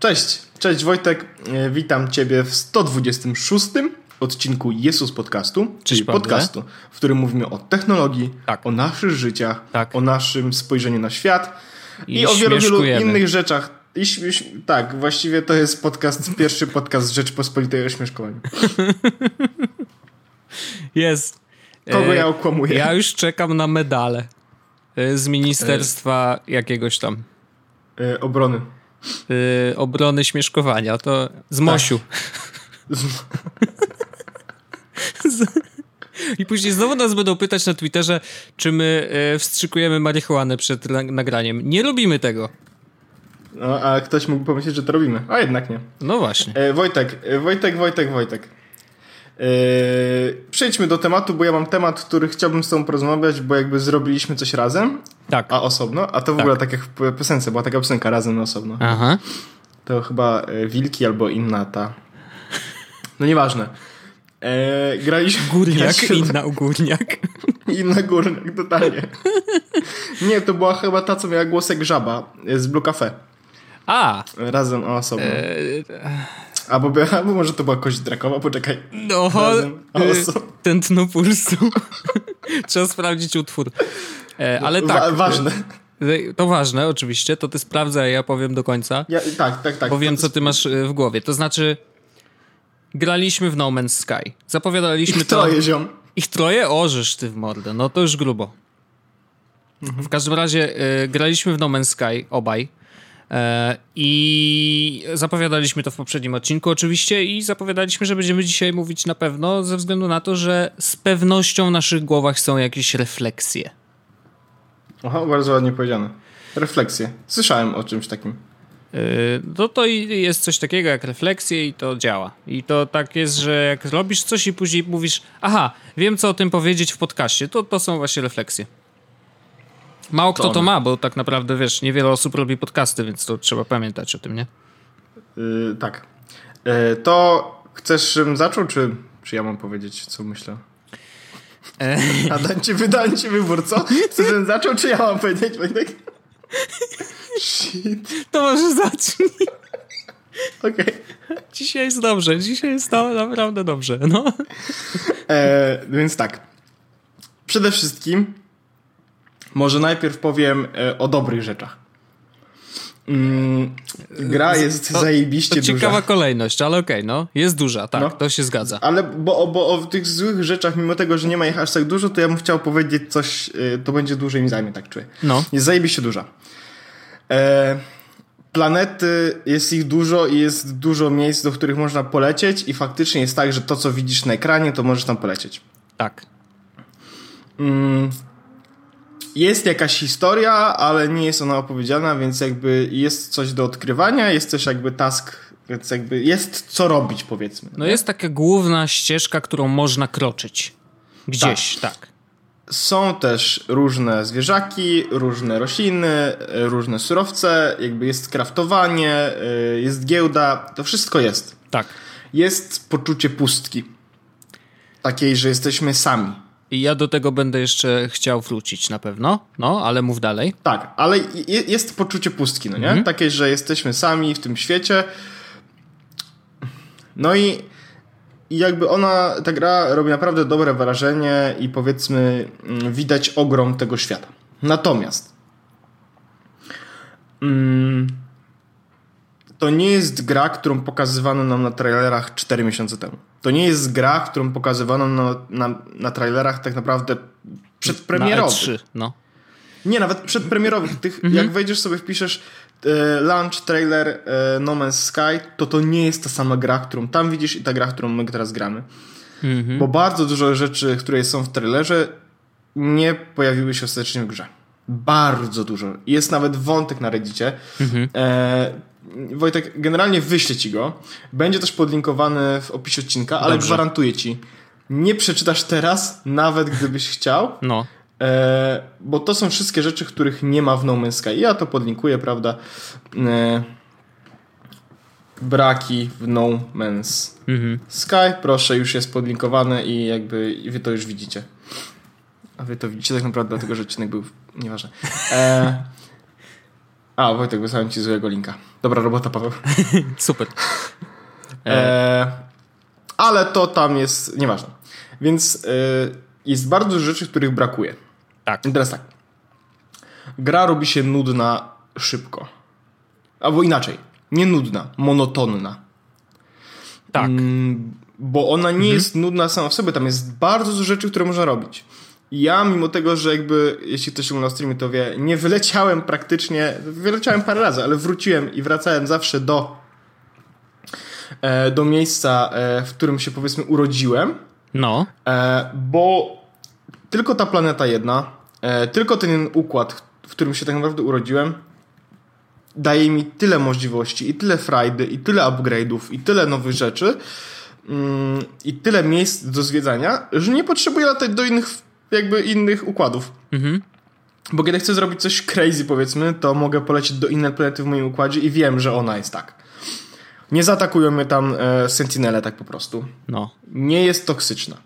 Cześć, cześć Wojtek, E, witam Ciebie w 126 odcinku Jesus Podcastu, czyli Pawle. podcastu, w którym mówimy o technologii, Tak. o naszych życiach, Tak. o naszym spojrzeniu na świat i, I o wielu, wielu innych rzeczach. I, tak, właściwie to jest podcast, pierwszy podcast Rzeczpospolitej o śmieszkowaniu. Jest. Kogo E, ja okłamuję? Ja już czekam na medale e, z ministerstwa jakiegoś tam obrony. E, obrony śmieszkowania. To z Mosiu. Z- I później znowu nas będą pytać na Twitterze, czy my e, wstrzykujemy marihuanę przed na- nagraniem. Nie lubimy tego. No, a ktoś mógł pomyśleć, że to robimy, a jednak nie. No właśnie. E, Wojtek, e, Wojtek, Wojtek, Wojtek. E, przejdźmy do tematu, bo ja mam temat, który chciałbym z tobą porozmawiać, bo jakby zrobiliśmy coś razem, Tak. a osobno, a to w Tak. ogóle tak jak w piosence, była taka piosenka razem na osobno. Aha. To chyba e, Wilki albo inna ta. No nieważne. E, graliśmy... Górniak, inna górniak. Inna górnik, totalnie. Nie, to była chyba ta, co miała głosek żaba e, z Blue Cafe. A, Razem, osobno. e, Albo, by- albo może to była kość drakowa, poczekaj. no, e, oso- tętno pulsu. Trzeba sprawdzić utwór. E, ale tak. Wa- ważne. e, To ważne, oczywiście, to ty sprawdzaj, ja powiem do końca, Ja, tak, tak, tak. bo wiem, To- co ty masz w głowie. To znaczy, graliśmy w No Man's Sky. Zapowiadaliśmy Ich to... troje, ziom. Ich troje? Orzesz ty w mordę, no to już grubo. W każdym razie e, graliśmy w No Man's Sky, obaj. E, I zapowiadaliśmy to w poprzednim odcinku oczywiście i zapowiadaliśmy, że będziemy dzisiaj mówić na pewno ze względu na to, że z pewnością w naszych głowach są jakieś refleksje. Aha, bardzo ładnie powiedziane. Refleksje. Słyszałem o czymś takim. Yy, No to jest coś takiego jak refleksje i to działa. I to tak jest, że jak robisz coś i później mówisz, aha, wiem co o tym powiedzieć w podcaście, to, to są właśnie refleksje. Mało kto to ma, bo tak naprawdę, wiesz, niewiele osób robi podcasty, więc to trzeba pamiętać o tym, nie? Yy, tak. Yy, to chcesz, żebym zaczął, czy, czy ja mam powiedzieć, co myślę? E, A dam ci, wydałem ci wybór, co? Chcesz, żebym zaczął, czy ja mam powiedzieć, Wojtek? Shit. to może zacznij. Okej. Dzisiaj jest dobrze, dzisiaj jest na, naprawdę dobrze, no. E, Więc tak. Przede wszystkim może najpierw powiem e, o dobrych rzeczach. Mm, gra jest To- zajebiście To duża. ciekawa kolejność, ale okej, no. Jest duża, tak, No. to się zgadza. Ale bo, bo o tych złych rzeczach, mimo tego, że nie ma ich aż tak dużo, to ja bym chciał powiedzieć coś, y, to będzie dłużej mi zajmie, tak czuję. No. Jest zajebiście duża. E, planety, jest ich dużo i jest dużo miejsc, do których można polecieć i faktycznie jest tak, że to, co widzisz na ekranie, to możesz tam polecieć. Tak. Mm, jest jakaś historia, ale nie jest ona opowiedziana, więc jakby jest coś do odkrywania, jest też jakby task, więc jakby jest co robić, powiedzmy. No jest taka główna ścieżka, którą można kroczyć. Gdzieś, tak. Są też różne zwierzaki, różne rośliny, e, różne surowce, jakby jest kraftowanie, e, jest giełda, to wszystko jest. Tak. Jest poczucie pustki. Takiej, że jesteśmy sami. I ja do tego będę jeszcze chciał wrócić na pewno, no, ale mów dalej. Tak, ale je- jest poczucie pustki, no nie? Mhm. Takie, że jesteśmy sami w tym świecie. No i, i jakby ona, ta gra robi naprawdę dobre wrażenie i powiedzmy mm, widać ogrom tego świata. Natomiast mm, to nie jest gra, którą pokazywano nam na trailerach 4 miesiące temu. To nie jest gra, którą pokazywano na, na, na trailerach tak naprawdę przedpremierowych. Na E3, no. Nie, nawet przedpremierowych. Tych, Mhm. Jak wejdziesz sobie, wpiszesz e, launch trailer e, No Man's Sky, to to nie jest ta sama gra, którą tam widzisz i ta gra, którą my teraz gramy. Mhm. Bo bardzo dużo rzeczy, które są w trailerze, nie pojawiły się ostatecznie w grze. Bardzo dużo. Jest nawet wątek na Reddicie. Mhm. E, Wojtek, generalnie wyślę ci go. Będzie też podlinkowany w opisie odcinka, ale Dobrze. gwarantuję ci, nie przeczytasz teraz, nawet gdybyś chciał. No. E, bo to są wszystkie rzeczy, których nie ma w No Man's Sky. Ja to podlinkuję, prawda? E, braki w No Man's Mhm. Sky, proszę, już jest podlinkowane i jakby i wy to już widzicie. A wy to widzicie tak naprawdę dlatego, że odcinek był nieważne. E, A, Wojtek, wysłałem ci złego linka. Dobra robota, Paweł. Super. E, ale to tam jest nieważne. Więc e, jest bardzo dużo rzeczy, których brakuje. Tak. I teraz tak. Gra robi się nudna szybko. Albo inaczej. Nie nudna, monotonna. Tak. Mm, bo ona nie jest nudna sama w sobie. Tam jest bardzo dużo rzeczy, które można robić. Ja, mimo tego, że jakby, jeśli ktoś oglądał streamie, to wie, nie wyleciałem praktycznie, wyleciałem parę razy, ale wróciłem i wracałem zawsze do e, do miejsca, e, w którym się powiedzmy urodziłem, No. e, bo tylko ta planeta jedna, e, tylko ten układ, w którym się tak naprawdę urodziłem, daje mi tyle możliwości i tyle frajdy i tyle upgrade'ów i tyle nowych rzeczy mm, i tyle miejsc do zwiedzania, że nie potrzebuję latać do innych jakby innych układów. Mhm. Bo kiedy chcę zrobić coś crazy powiedzmy, to mogę polecieć do innej planety w moim układzie i wiem, że ona jest tak. Nie zaatakują mnie tam e, sentinele tak po prostu. No. Nie jest toksyczna.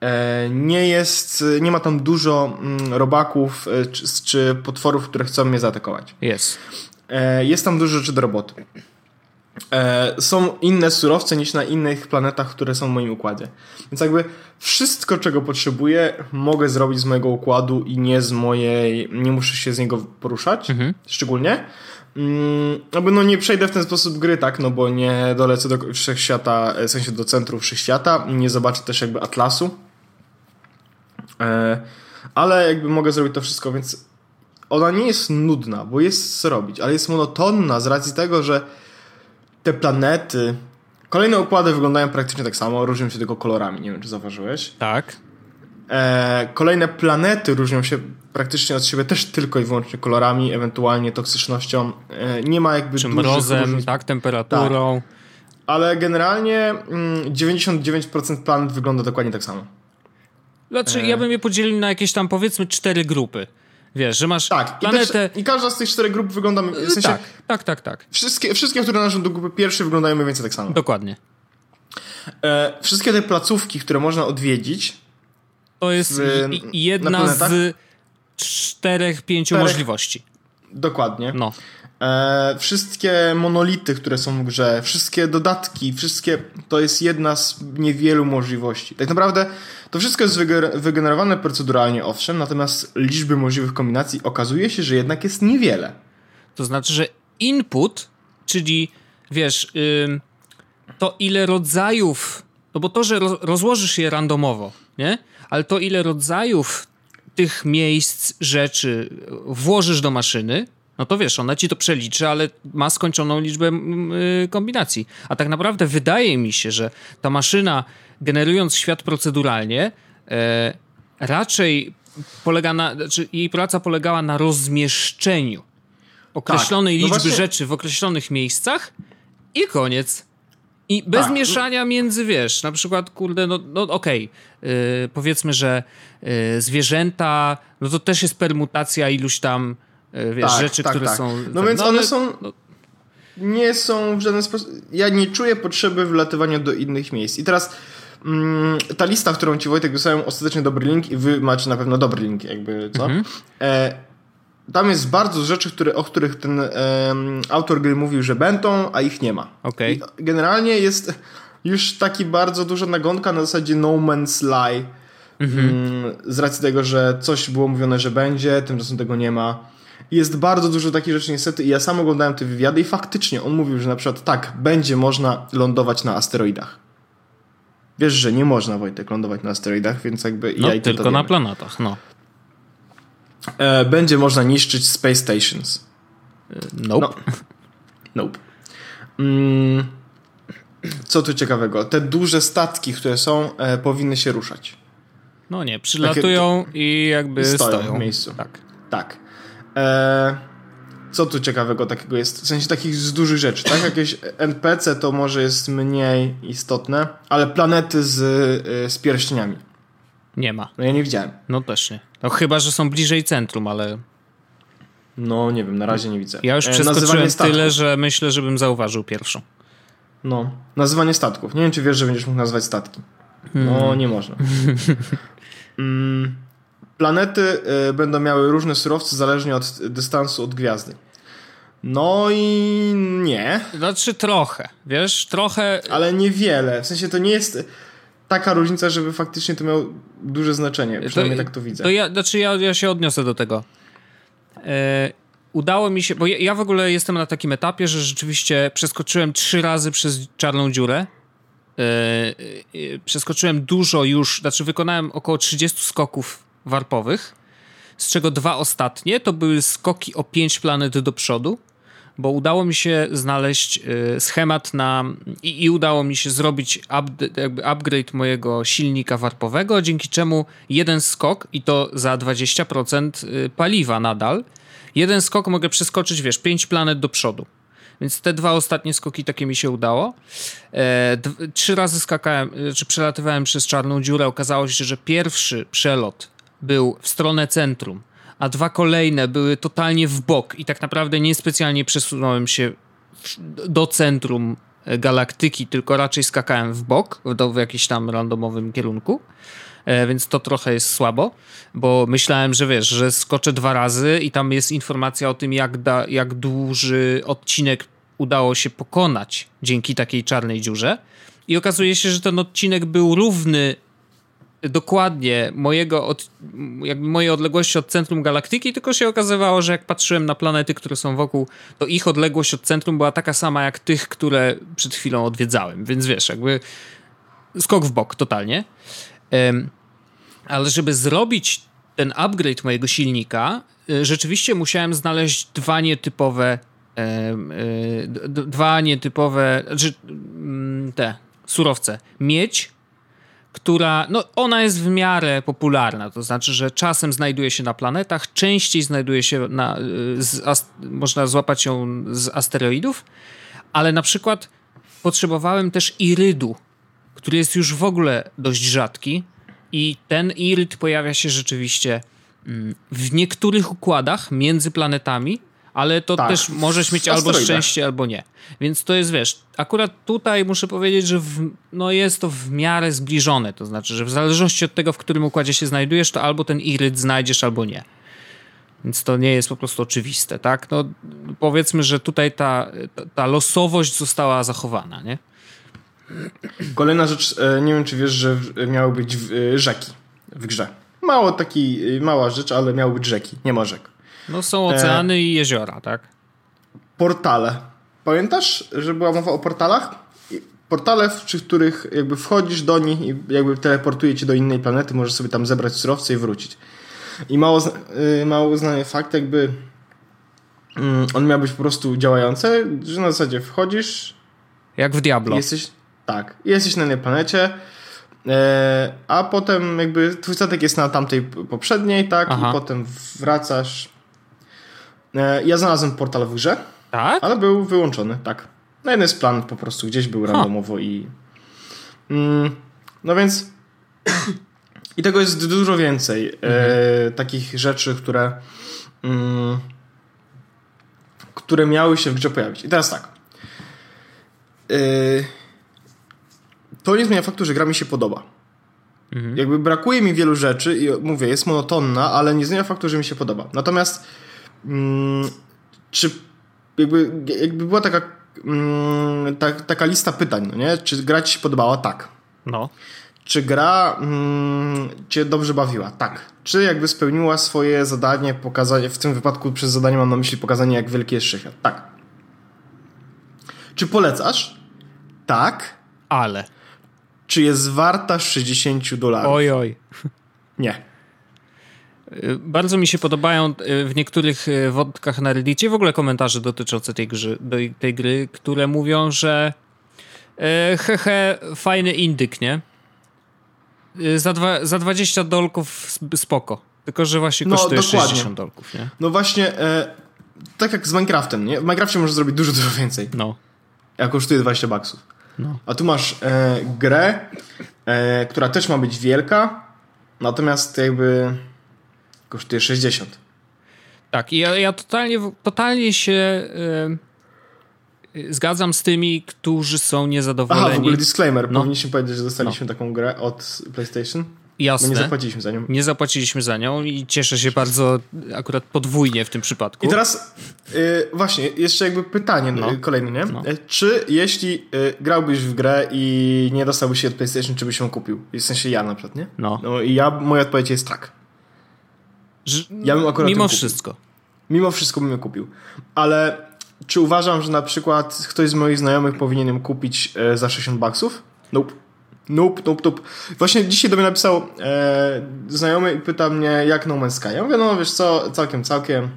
E, nie jest, nie ma tam dużo mm, robaków e, czy, czy potworów, które chcą mnie zaatakować. Jest. E, jest tam dużo rzeczy do roboty. E, są inne surowce niż na innych planetach, które są w moim układzie. Więc jakby wszystko, czego potrzebuję, mogę zrobić z mojego układu i nie z mojej, nie muszę się z niego poruszać, szczególnie. Mm, no nie przejdę w ten sposób gry, tak, no bo nie dolecę do wszechświata, w sensie do centrum wszechświata, nie zobaczę też jakby atlasu. E, ale jakby mogę zrobić to wszystko, więc ona nie jest nudna, bo jest co robić, ale jest monotonna z racji tego, że te planety. Kolejne układy wyglądają praktycznie tak samo, różnią się tylko kolorami, nie wiem czy zauważyłeś. Tak. E, kolejne planety różnią się praktycznie od siebie też tylko i wyłącznie kolorami, ewentualnie toksycznością. E, nie ma jakby Czy mrozem, różnic. tak, temperaturą. Ale generalnie mm, 99% planet wygląda dokładnie tak samo. Znaczy, ja bym je podzielił na jakieś tam powiedzmy cztery grupy. Wiesz, że masz Tak, i, planetę. też, i każda z tych czterech grup wygląda, w sensie tak, tak, tak, tak. wszystkie, wszystkie, które należą do grupy pierwszej wyglądają mniej więcej tak samo. Dokładnie. E, wszystkie te placówki, które można odwiedzić, To jest W- i- i na jedna z czterech, pięciu Czterech. możliwości. dokładnie. No. E, wszystkie monolity, które są w grze, wszystkie dodatki, wszystkie to jest jedna z niewielu możliwości. Tak naprawdę to wszystko jest wygenerowane proceduralnie, owszem, natomiast liczby możliwych kombinacji okazuje się, że jednak jest niewiele. To znaczy, że input, czyli wiesz, ym, to ile rodzajów, no bo to, że roz, rozłożysz je randomowo, nie? Ale to ile rodzajów tych miejsc, rzeczy włożysz do maszyny, no to wiesz, ona ci to przeliczy, ale ma skończoną liczbę mm, y, kombinacji. A tak naprawdę wydaje mi się, że ta maszyna, generując świat proceduralnie, e, raczej polega na, znaczy jej praca polegała na rozmieszczeniu określonej Tak, no liczby właśnie- rzeczy w określonych miejscach i koniec. I bez Tak, no- mieszania między, wiesz, na przykład, kurde, no, no okej, yy, powiedzmy, że yy, zwierzęta, no to też jest permutacja iluś tam, wiesz, Tak, rzeczy, tak, które tak. są... No więc ale- one są- No, nie są w żaden sposób. Ja nie czuję potrzeby wlatywania do innych miejsc. I teraz mm, ta lista, którą ci Wojtek wysłałem, ostatecznie dobry link i wy macie na pewno dobry link, jakby co. Mhm. E, tam jest bardzo rzeczy, które, o których ten em, autor gry mówił, że będą, a ich nie ma. I generalnie jest już taki bardzo duża nagonka na zasadzie No Man's Lie. Mm, z racji tego, że coś było mówione, że będzie, tymczasem tego nie ma. Jest bardzo dużo takich rzeczy niestety i ja sam oglądałem te wywiady i faktycznie on mówił, że na przykład tak, będzie można lądować na asteroidach. Wiesz, że nie można, Wojtek, lądować na asteroidach, więc jakby no ja i tylko na planetach, no. E, będzie można niszczyć space stations. Nope. No. Nope. Mm, co tu ciekawego? Te duże statki, które są, e, powinny się ruszać. No nie, przylatują i jakby stoją stoją. w miejscu. Tak. Tak. E, co tu ciekawego takiego jest? W sensie takich z dużych rzeczy, tak? Jakieś NPC to może jest mniej istotne, ale planety z, e, z pierścieniami. Nie ma. No ja nie widziałem. No też nie. No chyba, że są bliżej centrum, ale No nie wiem, na razie nie widzę. ja już E, przeskoczyłem tyle, że myślę, żebym zauważył pierwszą. No, nazywanie statków. Nie wiem, czy wiesz, że będziesz mógł nazwać statki. No, nie można. mm, planety y, będą miały różne surowce zależnie od dystansu od gwiazdy. No i nie. Znaczy trochę, wiesz, trochę... Ale niewiele. W sensie to nie jest taka różnica, żeby faktycznie to miało duże znaczenie. Przynajmniej to, tak to widzę. To ja, znaczy ja, ja się odniosę do tego. E, udało mi się, bo ja, ja, w ogóle jestem na takim etapie, że rzeczywiście przeskoczyłem trzy razy przez czarną dziurę. E, e, przeskoczyłem dużo już, znaczy wykonałem około 30 skoków warpowych, z czego dwa ostatnie to były skoki o 5 planet do przodu bo udało mi się znaleźć y, schemat na i, i udało mi się zrobić up, upgrade mojego silnika warpowego, dzięki czemu jeden skok i to za 20% y, paliwa nadal. Jeden skok mogę przeskoczyć, wiesz, 5 planet do przodu. Więc te dwa ostatnie skoki takie mi się udało. E, trzy razy skakałem, y, czy przelatywałem przez czarną dziurę. Okazało się, że pierwszy przelot był w stronę centrum a dwa kolejne były totalnie w bok i tak naprawdę niespecjalnie przesunąłem się do centrum e, galaktyki, tylko raczej skakałem w bok, do, w jakimś tam randomowym kierunku. E, więc to trochę jest słabo, bo myślałem, że wiesz, że skoczę dwa razy i tam jest informacja o tym, jak, da, jak duży odcinek udało się pokonać dzięki takiej czarnej dziurze. I okazuje się, że ten odcinek był równy dokładnie mojego od, jakby mojej odległości od centrum galaktyki, tylko się okazywało, że jak patrzyłem na planety, które są wokół, to ich odległość od centrum była taka sama jak tych, które przed chwilą odwiedzałem. Więc wiesz, jakby skok w bok totalnie. Ale żeby zrobić ten upgrade mojego silnika, y, rzeczywiście musiałem znaleźć dwa nietypowe y, dwa nietypowe, znaczy mm, te surowce. Miedź która, no ona jest w miarę popularna, to znaczy, że czasem znajduje się na planetach, częściej znajduje się na, y, z, można złapać ją z asteroidów, ale na przykład potrzebowałem też irydu, który jest już w ogóle dość rzadki i ten iryd pojawia się rzeczywiście mm, w niektórych układach między planetami, ale to tak, też możesz mieć albo szczęście, albo nie. Więc to jest, wiesz, akurat tutaj muszę powiedzieć, że w, no jest to w miarę zbliżone, to znaczy, że w zależności od tego, w którym układzie się znajdujesz, to albo ten iryd znajdziesz, albo nie. Więc to nie jest po prostu oczywiste, tak? No powiedzmy, że tutaj ta, ta losowość została zachowana, nie? Kolejna rzecz, e, nie wiem czy wiesz, że miały być e, rzeki w grze. Mało taki, e, mała rzecz, ale miały być rzeki, nie ma rzek. No są oceany e... i jeziora, tak? Portale. Pamiętasz, że była mowa o portalach? Portale, w których jakby wchodzisz do nich i jakby teleportuje cię do innej planety, możesz sobie tam zebrać surowce i wrócić. I mało, yy, mało znany fakt, jakby yy, on miał być po prostu działający, że na zasadzie wchodzisz. Jak w Diablo. Jesteś, tak, jesteś na innej planecie, e, a potem jakby twój statek jest na tamtej poprzedniej, tak, Aha. i potem wracasz ja znalazłem portal w grze, tak? ale był wyłączony, tak. Na jeden z plan po prostu gdzieś był randomowo i... Mm, no więc... I tego jest dużo więcej. E, mhm. E, takich rzeczy, które... Mm, które miały się w grze pojawić. I teraz tak. E, to nie zmienia faktu, że gra mi się podoba. Mhm. Jakby brakuje mi wielu rzeczy i mówię, jest monotonna, ale nie zmienia faktu, że mi się podoba. Natomiast czy jakby, jakby była taka, mm, ta, taka lista pytań, no nie? Czy gra ci się podobała? Tak. No. Czy gra mm, cię dobrze bawiła? Tak. Czy jakby spełniła swoje zadanie, pokazanie, w tym wypadku przez zadanie mam na myśli pokazanie, jak wielki jest wszechświat? Tak. Czy polecasz? Tak. Ale. Czy jest warta 60 dolarów? Oj, oj. Nie. Y, bardzo mi się podobają y, w niektórych y, wątkach na Reddicie w ogóle komentarze dotyczące tej, gry, tej gry, które mówią, że hehe, fajny indyk, nie? Za, dwa, za 20 dolków spoko. Tylko, że właśnie no, kosztuje dokładnie. 60 dolków, nie? No właśnie, e, tak jak z Minecraftem, nie? W Minecrafcie możesz zrobić dużo, dużo więcej. No. A kosztuje 20 baksów. No. A tu masz e, grę, e, która też ma być wielka, natomiast jakby kosztuje 60. Tak, i ja, ja totalnie, totalnie się yy, zgadzam z tymi, którzy są niezadowoleni. Aha, w ogóle disclaimer. No. Powinniśmy powiedzieć, że dostaliśmy no. taką grę od PlayStation. Jasne. Bo nie zapłaciliśmy za nią. Nie zapłaciliśmy za nią i cieszę się bardzo akurat podwójnie w tym przypadku. I teraz y, właśnie, jeszcze jakby pytanie no. kolejne, nie? No. E, czy jeśli y, grałbyś w grę i nie dostałbyś się od PlayStation, czy byś ją kupił? W sensie ja na przykład, nie? No. no I ja, moja odpowiedź jest tak. Że, ja bym akurat Mimo wszystko. Mimo wszystko bym ją kupił. Ale czy uważam, że na przykład ktoś z moich znajomych powinien ją kupić e, za 60 baksów? Nope. Nope, nope, nope. Właśnie dzisiaj do mnie napisał e, znajomy i pyta mnie, jak No Man's Sky. Ja mówię, no wiesz co, całkiem, całkiem.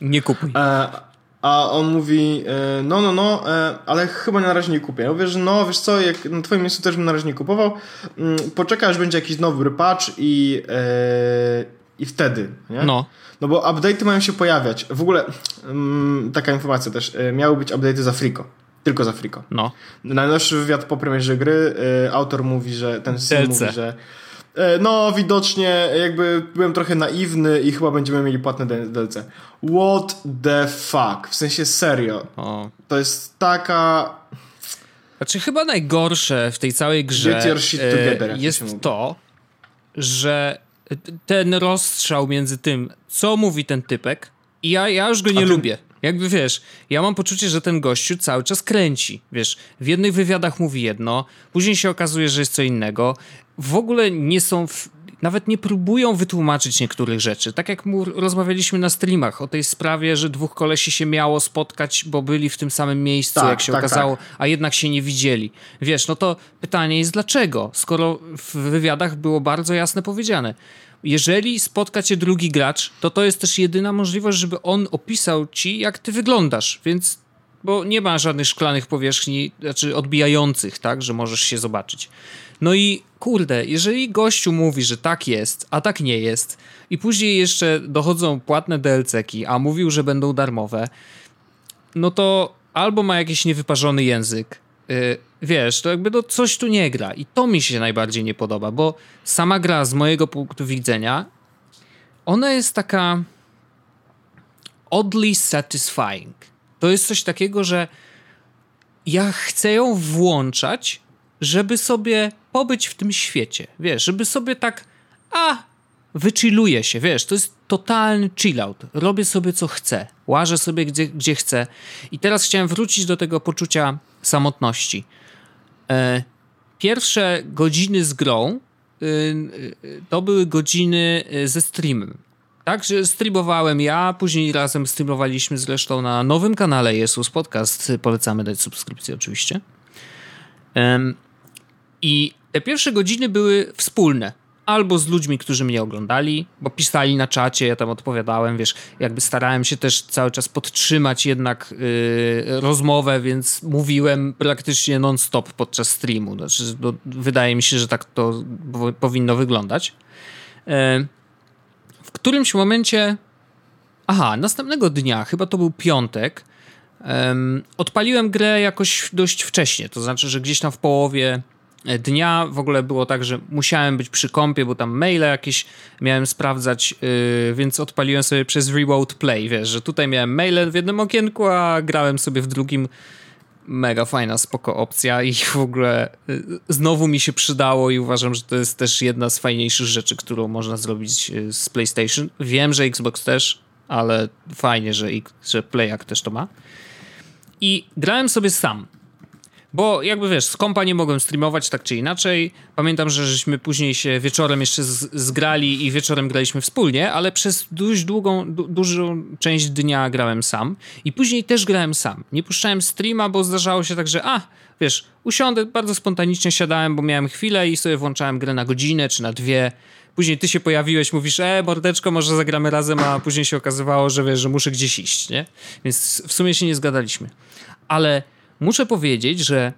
Nie kupuj. E, a on mówi, e, no, no, no, e, ale chyba na razie nie kupię. Ja mówię, że no, wiesz co, jak na twoim miejscu też bym na razie nie kupował. Mm, poczekaj, aż będzie jakiś nowy patch i, e, i wtedy, nie? No. No bo update'y mają się pojawiać. W ogóle mm, taka informacja też. E, miały być update'y za Frico. Tylko za Frico. No. Najnowszy wywiad po premierze gry, y, autor mówi, że ten Sim mówi, że y, no widocznie jakby byłem trochę naiwny i chyba będziemy mieli płatne DLC. What the fuck? W sensie serio. O. To jest taka... Znaczy chyba najgorsze w tej całej grze together, jest to, że ten rozstrzał między tym, co mówi ten typek i ja, ja już go nie lubię. Jakby wiesz, ja mam poczucie, że ten gościu cały czas kręci. Wiesz, w jednych wywiadach mówi jedno, później się okazuje, że jest co innego. W ogóle nie są. W, nawet nie próbują wytłumaczyć niektórych rzeczy. Tak jak mu rozmawialiśmy na streamach o tej sprawie, że dwóch kolesi się miało spotkać, bo byli w tym samym miejscu, tak, jak się tak, okazało, tak. a jednak się nie widzieli. Wiesz, no to pytanie jest dlaczego, skoro w wywiadach było bardzo jasne powiedziane jeżeli spotka cię drugi gracz, to to jest też jedyna możliwość, żeby on opisał ci, jak ty wyglądasz, więc bo nie ma żadnych szklanych powierzchni, znaczy odbijających, tak, że możesz się zobaczyć. No i kurde, jeżeli gościu mówi, że tak jest, a tak nie jest, i później jeszcze dochodzą płatne DLC-ki, a mówił, że będą darmowe, no to albo ma jakiś niewyparzony język, yy, wiesz, to jakby to coś tu nie gra. I to mi się najbardziej nie podoba, bo sama gra z mojego punktu widzenia, ona jest taka oddly satisfying. To jest coś takiego, że ja chcę ją włączać, żeby sobie pobyć w tym świecie. Wiesz, żeby sobie tak, a, wychilluję się, wiesz, to jest totalny chillout. Robię sobie co chcę, łażę sobie gdzie, gdzie chcę. I teraz chciałem wrócić do tego poczucia samotności. E, pierwsze godziny z grą y, y, to były godziny y, ze streamem. Tak, że streamowałem ja, później razem streamowaliśmy zresztą na nowym kanale Jesus Podcast. Polecamy dać subskrypcję oczywiście. I te pierwsze godziny były wspólne albo z ludźmi, którzy mnie oglądali, bo pisali na czacie, ja tam odpowiadałem, wiesz, jakby starałem się też cały czas podtrzymać jednak yy, rozmowę, więc mówiłem praktycznie non-stop podczas streamu. Znaczy, no, wydaje mi się, że tak to powinno wyglądać. Yy, w którymś momencie, aha, następnego dnia, chyba to był piątek, yy, odpaliłem grę jakoś dość wcześnie, to znaczy, że gdzieś tam w połowie dnia w ogóle było tak, że musiałem być przy kąpie, bo tam maile jakieś miałem sprawdzać, yy, więc odpaliłem sobie przez Remote Play, wiesz, że tutaj miałem maile w jednym okienku, a grałem sobie w drugim. Mega fajna, spoko opcja i w ogóle yy, znowu mi się przydało i uważam, że to jest też jedna z fajniejszych rzeczy, którą można zrobić z PlayStation. Wiem, że Xbox też, ale fajnie, że, że Playak też to ma. I grałem sobie sam bo jakby wiesz, z kompa nie mogłem streamować tak czy inaczej. Pamiętam, że żeśmy później się wieczorem jeszcze zgrali i wieczorem graliśmy wspólnie, ale przez dość długą, du dużą część dnia grałem sam. I później też grałem sam. Nie puszczałem streama, bo zdarzało się tak, że a, wiesz, usiądę, bardzo spontanicznie siadałem, bo miałem chwilę i sobie włączałem grę na godzinę czy na dwie. Później ty się pojawiłeś, mówisz, e, mordeczko, może zagramy razem, a później się okazywało, że wiesz, że muszę gdzieś iść, nie? Więc w sumie się nie zgadaliśmy. Ale muszę powiedzieć, że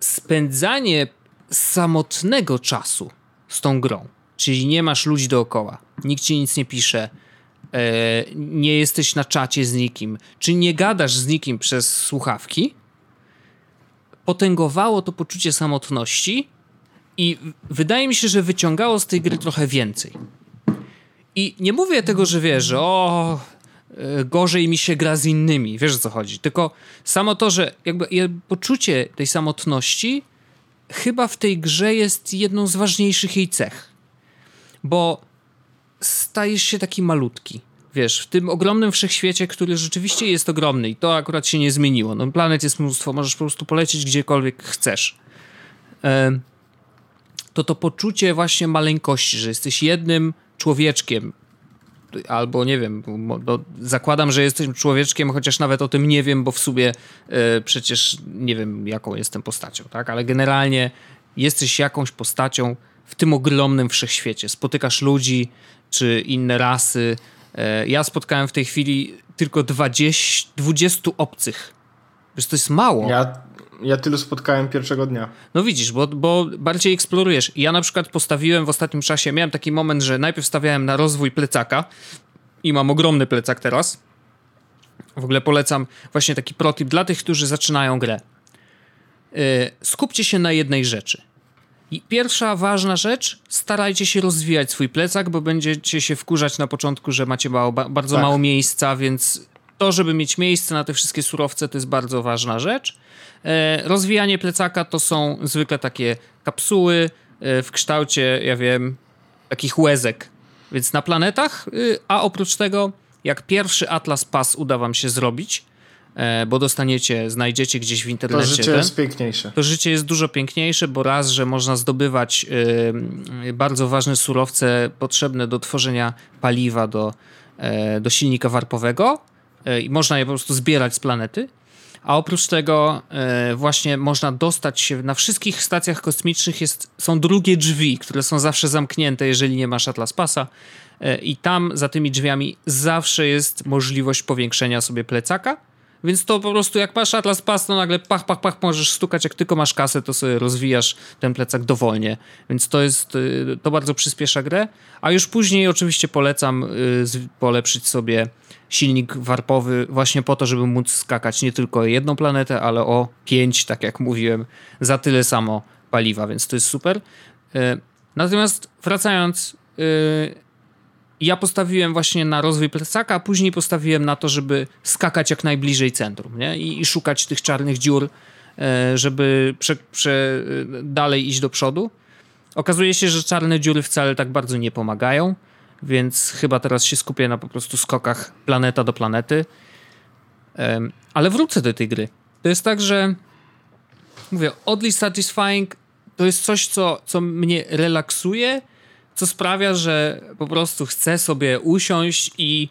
spędzanie samotnego czasu z tą grą, czyli nie masz ludzi dookoła, nikt ci nic nie pisze, e, nie jesteś na czacie z nikim, czy nie gadasz z nikim przez słuchawki, potęgowało to poczucie samotności i wydaje mi się, że wyciągało z tej gry trochę więcej. I nie mówię tego, że wiesz, o, gorzej mi się gra z innymi, wiesz o co chodzi. Tylko samo to, że jakby poczucie tej samotności chyba w tej grze jest jedną z ważniejszych jej cech. Bo stajesz się taki malutki. Wiesz, w tym ogromnym wszechświecie, który rzeczywiście jest ogromny i to akurat się nie zmieniło. No, planet jest mnóstwo, możesz po prostu polecieć gdziekolwiek chcesz. To to poczucie właśnie maleńkości, że jesteś jednym człowieczkiem, albo nie wiem, no, zakładam, że jesteś człowieczkiem, chociaż nawet o tym nie wiem, bo w sobie e, przecież nie wiem, jaką jestem postacią, tak? Ale generalnie jesteś jakąś postacią w tym ogromnym wszechświecie. Spotykasz ludzi czy inne rasy. E, ja spotkałem w tej chwili tylko 20, 20 obcych. Wiesz, to jest mało. Ja, ja tylu spotkałem pierwszego dnia. No widzisz, bo, bo bardziej eksplorujesz. Ja na przykład postawiłem w ostatnim czasie, miałem taki moment, że najpierw stawiałem na rozwój plecaka i mam ogromny plecak teraz. W ogóle polecam właśnie taki protip dla tych, którzy zaczynają grę. Yy, skupcie się na jednej rzeczy. I pierwsza ważna rzecz, starajcie się rozwijać swój plecak, bo będziecie się wkurzać na początku, że macie mało, bardzo tak. mało miejsca, więc to, żeby mieć miejsce na te wszystkie surowce, to jest bardzo ważna rzecz. E, rozwijanie plecaka to są zwykle takie kapsuły e, w kształcie, ja wiem, takich łezek. Więc na planetach, y, a oprócz tego, jak pierwszy Atlas Pass uda wam się zrobić, e, bo dostaniecie, znajdziecie gdzieś w internecie. To życie ten, jest piękniejsze. To życie jest dużo piękniejsze, bo raz, że można zdobywać bardzo ważne surowce potrzebne do tworzenia paliwa do, do silnika warpowego i można je po prostu zbierać z planety. A oprócz tego e, właśnie można dostać się na wszystkich stacjach kosmicznych jest, są drugie drzwi, które są zawsze zamknięte, jeżeli nie masz Atlas Pasa. E, I tam za tymi drzwiami zawsze jest możliwość powiększenia sobie plecaka. Więc to po prostu jak masz Atlas Pass, to nagle pach, pach, pach możesz stukać. Jak tylko masz kasę, to sobie rozwijasz ten plecak dowolnie. Więc to jest, e, to bardzo przyspiesza grę. A już później oczywiście polecam polepszyć sobie silnik warpowy właśnie po to, żeby móc skakać nie tylko jedną planetę, ale o pięć, tak jak mówiłem, za tyle samo paliwa, więc to jest super. E, natomiast wracając, e, ja postawiłem właśnie na rozwój plecaka, a później postawiłem na to, żeby skakać jak najbliżej centrum nie? I, i szukać tych czarnych dziur, e, żeby prze, prze, dalej iść do przodu. Okazuje się, że czarne dziury wcale tak bardzo nie pomagają więc chyba teraz się skupię na po prostu skokach planeta do planety. Ale wrócę do tej gry. To jest tak, że mówię, oddly satisfying to jest coś, co, co mnie relaksuje, co sprawia, że po prostu chcę sobie usiąść i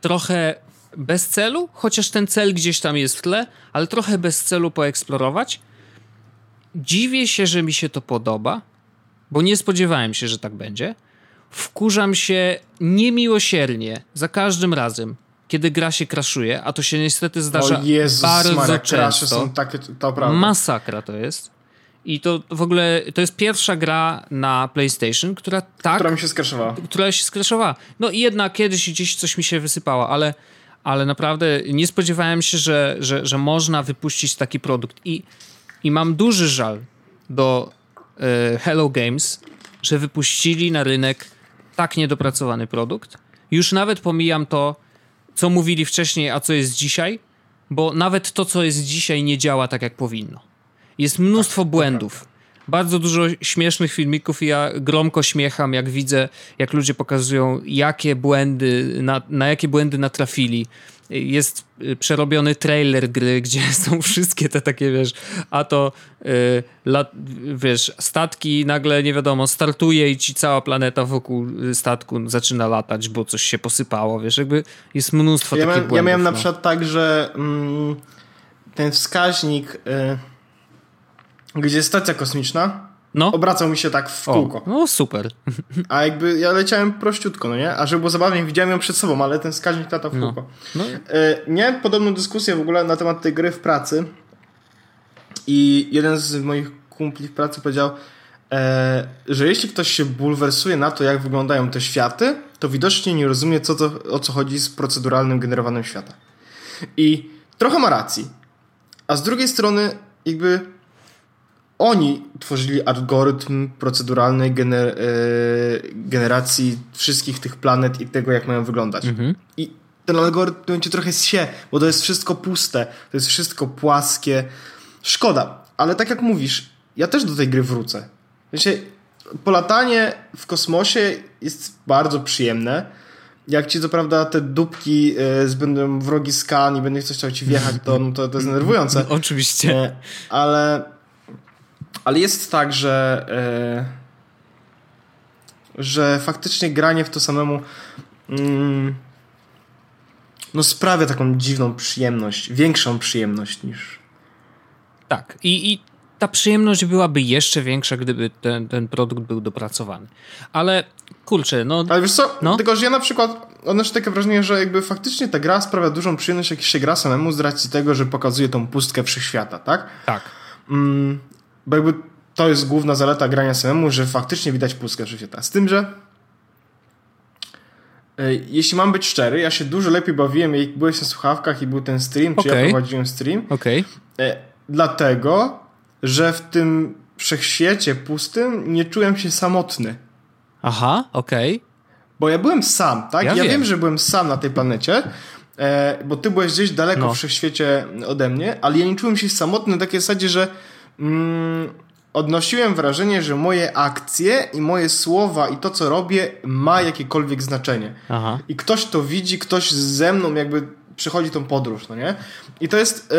trochę bez celu, chociaż ten cel gdzieś tam jest w tle, ale trochę bez celu poeksplorować. Dziwię się, że mi się to podoba, bo nie spodziewałem się, że tak będzie wkurzam się niemiłosiernie za każdym razem, kiedy gra się kraszuje, a to się niestety zdarza o Jezus, bardzo Maria, często. Są takie, to prawda. Masakra to jest. I to w ogóle, to jest pierwsza gra na PlayStation, która tak... Która mi się skraszowała. Która się skraszowała. No i jednak kiedyś gdzieś coś mi się wysypało, ale, ale naprawdę nie spodziewałem się, że, że, że można wypuścić taki produkt. I, i mam duży żal do e, Hello Games, że wypuścili na rynek tak niedopracowany produkt. Już nawet pomijam to, co mówili wcześniej, a co jest dzisiaj, bo nawet to, co jest dzisiaj, nie działa tak, jak powinno. Jest mnóstwo tak, błędów. Bardzo dużo śmiesznych filmików i ja gromko śmiecham, jak widzę, jak ludzie pokazują, jakie błędy, na, na jakie błędy natrafili jest y, przerobiony trailer gry, gdzie są wszystkie te takie, wiesz, a to yy, lat, wiesz, statki nagle, nie wiadomo, startuje i ci cała planeta wokół y, statku zaczyna latać, bo coś się posypało, wiesz, jakby jest mnóstwo ja takich błędów. Ja miałem no. na przykład tak, że mm, ten wskaźnik, y, gdzie stacja kosmiczna, no. Obracał mi się tak w kółko. O, no super. A jakby ja leciałem prościutko, no nie? A żeby było zabawnie, widziałem ją przed sobą, ale ten wskaźnik latał w no. kółko. No. No. miałem podobną dyskusję w ogóle na temat tej gry w pracy i jeden z moich kumpli w pracy powiedział, e, że jeśli ktoś się bulwersuje na to, jak wyglądają te światy, to widocznie nie rozumie, co to, o co chodzi z proceduralnym generowaniem świata. I trochę ma racji. A z drugiej strony, jakby oni tworzyli algorytm proceduralnej gener e, generacji wszystkich tych planet i tego, jak mają wyglądać. Mhm. I ten algorytm będzie trochę się, bo to jest wszystko puste, to jest wszystko płaskie. Szkoda, ale tak jak mówisz, ja też do tej gry wrócę. Wiecie, polatanie w kosmosie jest bardzo przyjemne. Jak ci co prawda te dupki y, będą wrogi skan i będzie ktoś chciał ci wjechać, to, no, to, to jest denerwujące. Oczywiście. Y, ale, ale jest tak, że y, że faktycznie granie w to samemu mm, no sprawia taką dziwną przyjemność, większą przyjemność niż tak. I, I ta przyjemność byłaby jeszcze większa, gdyby ten, ten produkt był dopracowany. Ale kurczę, no. Ale wiesz co, no? tylko że ja na przykład odnoszę takie wrażenie, że jakby faktycznie ta gra sprawia dużą przyjemność, jak się gra samemu z racji tego, że pokazuje tą pustkę wszechświata, tak? Tak. Mm, bo jakby to jest główna zaleta grania samemu, że faktycznie widać pustkę wszechświata. Z tym, że e, jeśli mam być szczery, ja się dużo lepiej bawiłem, jak byłeś na słuchawkach i był ten stream, okay. czy ja prowadziłem stream. Okay. Dlatego, że w tym wszechświecie pustym nie czułem się samotny. Aha, okej. Okay. Bo ja byłem sam, tak? Ja, ja wiem. wiem. że byłem sam na tej planecie, e, bo ty byłeś gdzieś daleko no. w wszechświecie ode mnie, ale ja nie czułem się samotny na takiej zasadzie, że mm, odnosiłem wrażenie, że moje akcje i moje słowa i to, co robię, ma jakiekolwiek znaczenie. Aha. I ktoś to widzi, ktoś ze mną jakby przechodzi tą podróż, no nie? I to jest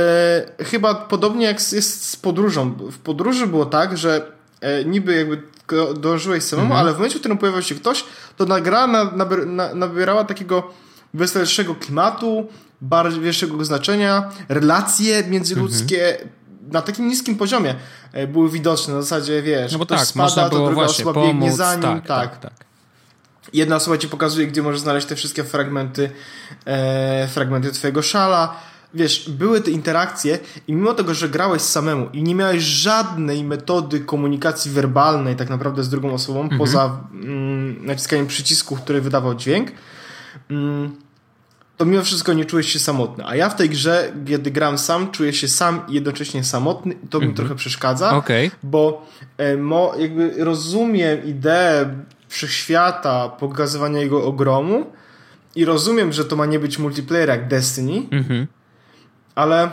e, chyba podobnie jak jest z podróżą. W podróży było tak, że e, niby jakby dążyłeś samemu, mhm. ale w momencie, w którym pojawiał się ktoś, to nagra na, na, nabierała takiego weselszego klimatu, bardziej większego znaczenia, relacje międzyludzkie mhm. Na takim niskim poziomie e, były widoczne. Na zasadzie, wiesz, no bo tak, spada, to druga osoba pomóc, biegnie za nim. Tak, tak. tak. tak. Jedna osoba ci pokazuje, gdzie możesz znaleźć te wszystkie fragmenty, e, fragmenty twojego szala. Wiesz, były te interakcje i mimo tego, że grałeś samemu i nie miałeś żadnej metody komunikacji werbalnej tak naprawdę z drugą osobą, mhm. poza mm, naciskaniem przycisku, który wydawał dźwięk, mm, to mimo wszystko nie czułeś się samotny. A ja w tej grze, kiedy gram sam, czuję się sam i jednocześnie samotny i to mi mhm. trochę przeszkadza, okay. bo e, mo, jakby rozumiem ideę wszechświata, pokazywania jego ogromu i rozumiem, że to ma nie być multiplayer jak Destiny, mhm. ale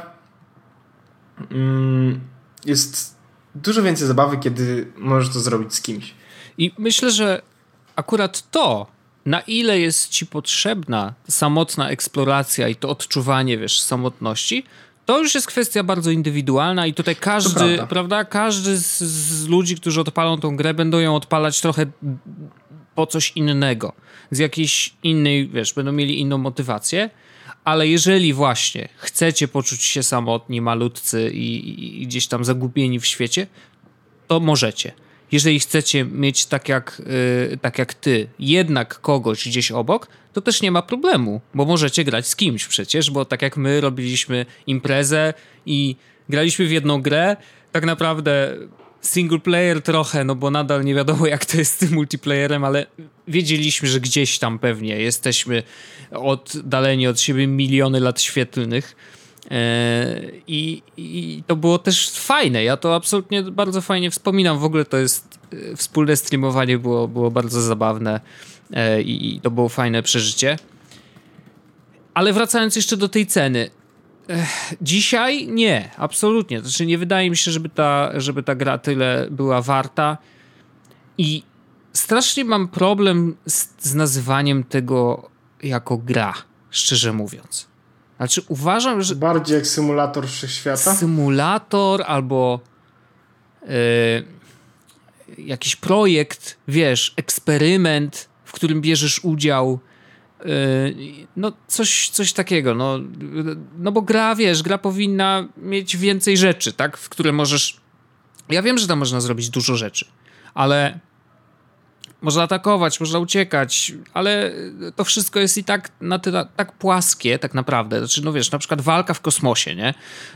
mm, jest dużo więcej zabawy, kiedy możesz to zrobić z kimś. I myślę, że akurat to, na ile jest ci potrzebna samotna eksploracja i to odczuwanie, wiesz, samotności, to już jest kwestia bardzo indywidualna i tutaj każdy, prawda. prawda. każdy z, z, ludzi, którzy odpalą tą grę, będą ją odpalać trochę po coś innego. Z jakiejś innej, wiesz, będą mieli inną motywację. Ale jeżeli właśnie chcecie poczuć się samotni, malutcy i, i gdzieś tam zagubieni w świecie, to możecie. Jeżeli chcecie mieć tak jak, yy, tak jak ty, jednak kogoś gdzieś obok, to też nie ma problemu, bo możecie grać z kimś przecież, bo tak jak my robiliśmy imprezę i graliśmy w jedną grę, tak naprawdę single player trochę, no bo nadal nie wiadomo jak to jest z tym multiplayerem, ale wiedzieliśmy, że gdzieś tam pewnie jesteśmy oddaleni od siebie miliony lat świetlnych. E, I, I, to było też fajne. Ja to absolutnie bardzo fajnie wspominam. W ogóle to jest e, wspólne streamowanie było, było bardzo zabawne e, i to było fajne przeżycie. Ale wracając jeszcze do tej ceny. Dzisiaj nie, absolutnie. Znaczy nie wydaje mi się, żeby ta, żeby ta gra tyle była warta. I strasznie mam problem z, z nazywaniem tego jako gra, szczerze mówiąc. Znaczy uważam, że... Bardziej jak symulator wszechświata? Symulator albo yy, jakiś projekt, wiesz, eksperyment, w którym bierzesz udział. Yy, no coś, coś takiego, no, no bo gra, wiesz, gra powinna mieć więcej rzeczy, tak, w które możesz... Ja wiem, że tam można zrobić dużo rzeczy, ale można atakować, można uciekać, ale to wszystko jest i tak na tyle, tak płaskie tak naprawdę. Znaczy, no wiesz, na przykład walka w kosmosie, nie?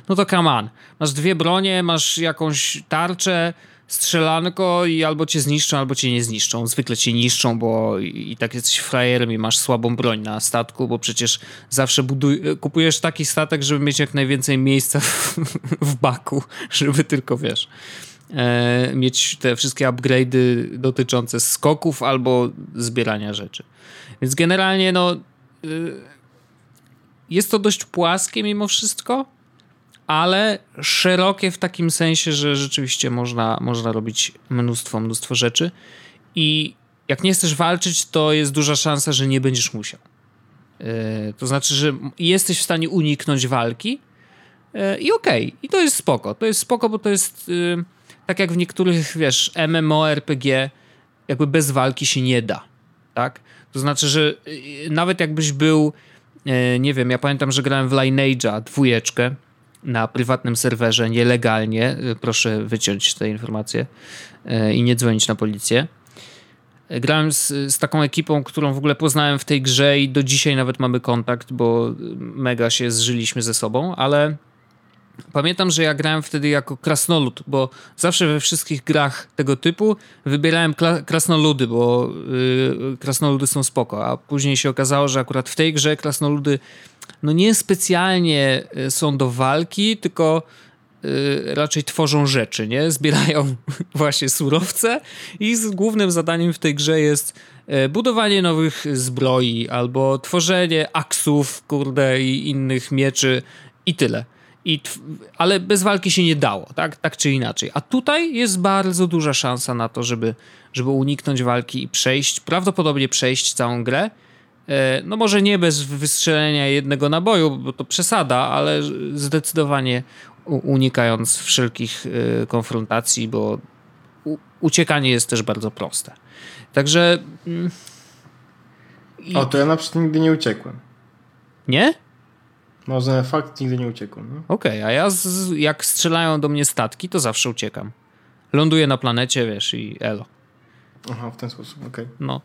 No to come on. Masz dwie bronie, masz jakąś tarczę, strzelanko i albo cię zniszczą, albo cię nie zniszczą. Zwykle cię niszczą, bo i, i tak jesteś frajerem i masz słabą broń na statku, bo przecież zawsze buduj, kupujesz taki statek, żeby mieć jak najwięcej miejsca w, w baku, żeby tylko, wiesz mieć te wszystkie upgrade'y dotyczące skoków albo zbierania rzeczy. Więc generalnie no e, jest to dość płaskie mimo wszystko, ale szerokie w takim sensie, że rzeczywiście można, można robić mnóstwo, mnóstwo rzeczy i jak nie chcesz walczyć, to jest duża szansa, że nie będziesz musiał. Yy, to znaczy, że jesteś w stanie uniknąć walki i okej, okay. i to jest spoko. To jest spoko, bo to jest yy, tak jak w niektórych, wiesz, MMORPG, jakby bez walki się nie da, tak? To znaczy, że nawet jakbyś był, nie wiem, ja pamiętam, że grałem w Lineage'a dwójeczkę na prywatnym serwerze nielegalnie, proszę wyciąć te informacje i nie dzwonić na policję grałem z, z, taką ekipą, którą w ogóle poznałem w tej grze i do dzisiaj nawet mamy kontakt, bo mega się zżyliśmy ze sobą, ale pamiętam, że ja grałem wtedy jako krasnolud, bo zawsze we wszystkich grach tego typu wybierałem krasnoludy, bo yy, krasnoludy są spoko, a później się okazało, że akurat w tej grze krasnoludy no nie specjalnie y, są do walki, tylko Y, raczej tworzą rzeczy, nie? Zbierają właśnie surowce i z głównym zadaniem w tej grze jest y, budowanie nowych zbroi albo tworzenie aksów, kurde, i innych mieczy i tyle. I ale bez walki się nie dało, tak? tak czy inaczej. A tutaj jest bardzo duża szansa na to, żeby, żeby uniknąć walki i przejść, prawdopodobnie przejść całą grę. Y, no może nie bez wystrzelenia jednego naboju, bo to przesada, ale zdecydowanie unikając wszelkich y, konfrontacji, bo uciekanie jest też bardzo proste. Także. Mm, o, to ja na przykład nigdy nie uciekłem. Nie? Może fakt nigdy nie uciekłem. No? Okej, okay, a ja z, jak strzelają do mnie statki, to zawsze uciekam. Ląduję na planecie, wiesz, i elo. Aha, w ten sposób, okej. Okay. No.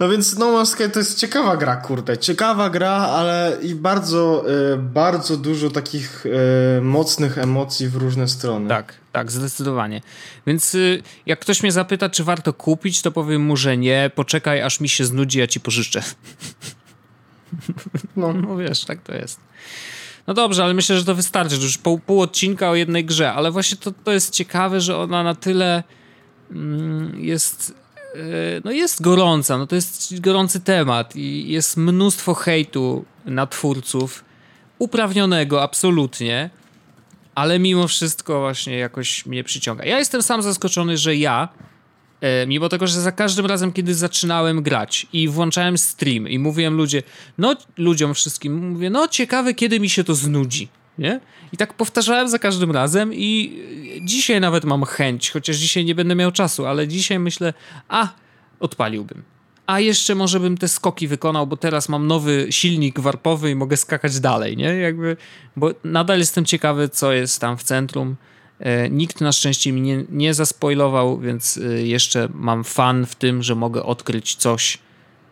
No więc No Man's Sky to jest ciekawa gra, kurde. Ciekawa gra, ale i bardzo, y, bardzo dużo takich y, mocnych emocji w różne strony. Tak, tak, zdecydowanie. Więc y, jak ktoś mnie zapyta, czy warto kupić, to powiem mu, że nie. Poczekaj, aż mi się znudzi, ja ci pożyczę. No, no wiesz, tak to jest. No dobrze, ale myślę, że to wystarczy. Już pół, pół odcinka o jednej grze, ale właśnie to, to jest ciekawe, że ona na tyle mm, jest E, no jest gorąca, no to jest gorący temat i jest mnóstwo hejtu na twórców, uprawnionego absolutnie, ale mimo wszystko właśnie jakoś mnie przyciąga. Ja jestem sam zaskoczony, że ja, mimo tego, że za każdym razem, kiedy zaczynałem grać i włączałem stream i mówiłem ludzie, no ludziom wszystkim, mówię, no ciekawe, kiedy mi się to znudzi nie? I tak powtarzałem za każdym razem i dzisiaj nawet mam chęć, chociaż dzisiaj nie będę miał czasu, ale dzisiaj myślę, a, odpaliłbym. A jeszcze może bym te skoki wykonał, bo teraz mam nowy silnik warpowy i mogę skakać dalej, nie? Jakby, bo nadal jestem ciekawy, co jest tam w centrum. E, nikt na szczęście mi nie, nie zaspoilował, więc e, jeszcze mam fan w tym, że mogę odkryć coś,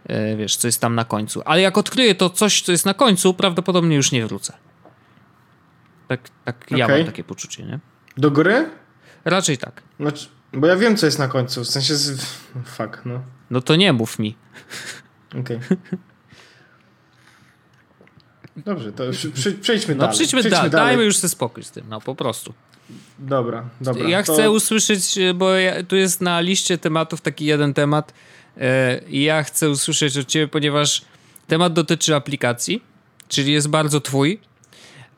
e, wiesz, co jest tam na końcu. Ale jak odkryję to coś, co jest na końcu, prawdopodobnie już nie wrócę. Tak, tak okay. ja mam takie poczucie, nie? Do gry? Raczej tak. Znaczy, bo ja wiem, co jest na końcu. W sensie. Z... Fuck, no. No to nie mów mi. Okej. Okay. Dobrze, to przejdźmy no, dalej. No przejdźmy, da dalej. Dajmy już sobie spokój z tym, no po prostu. Dobra, dobra. Ja to... chcę usłyszeć, bo ja, tu jest na liście tematów taki jeden temat e, i ja chcę usłyszeć od ciebie, ponieważ temat dotyczy aplikacji, czyli jest bardzo twój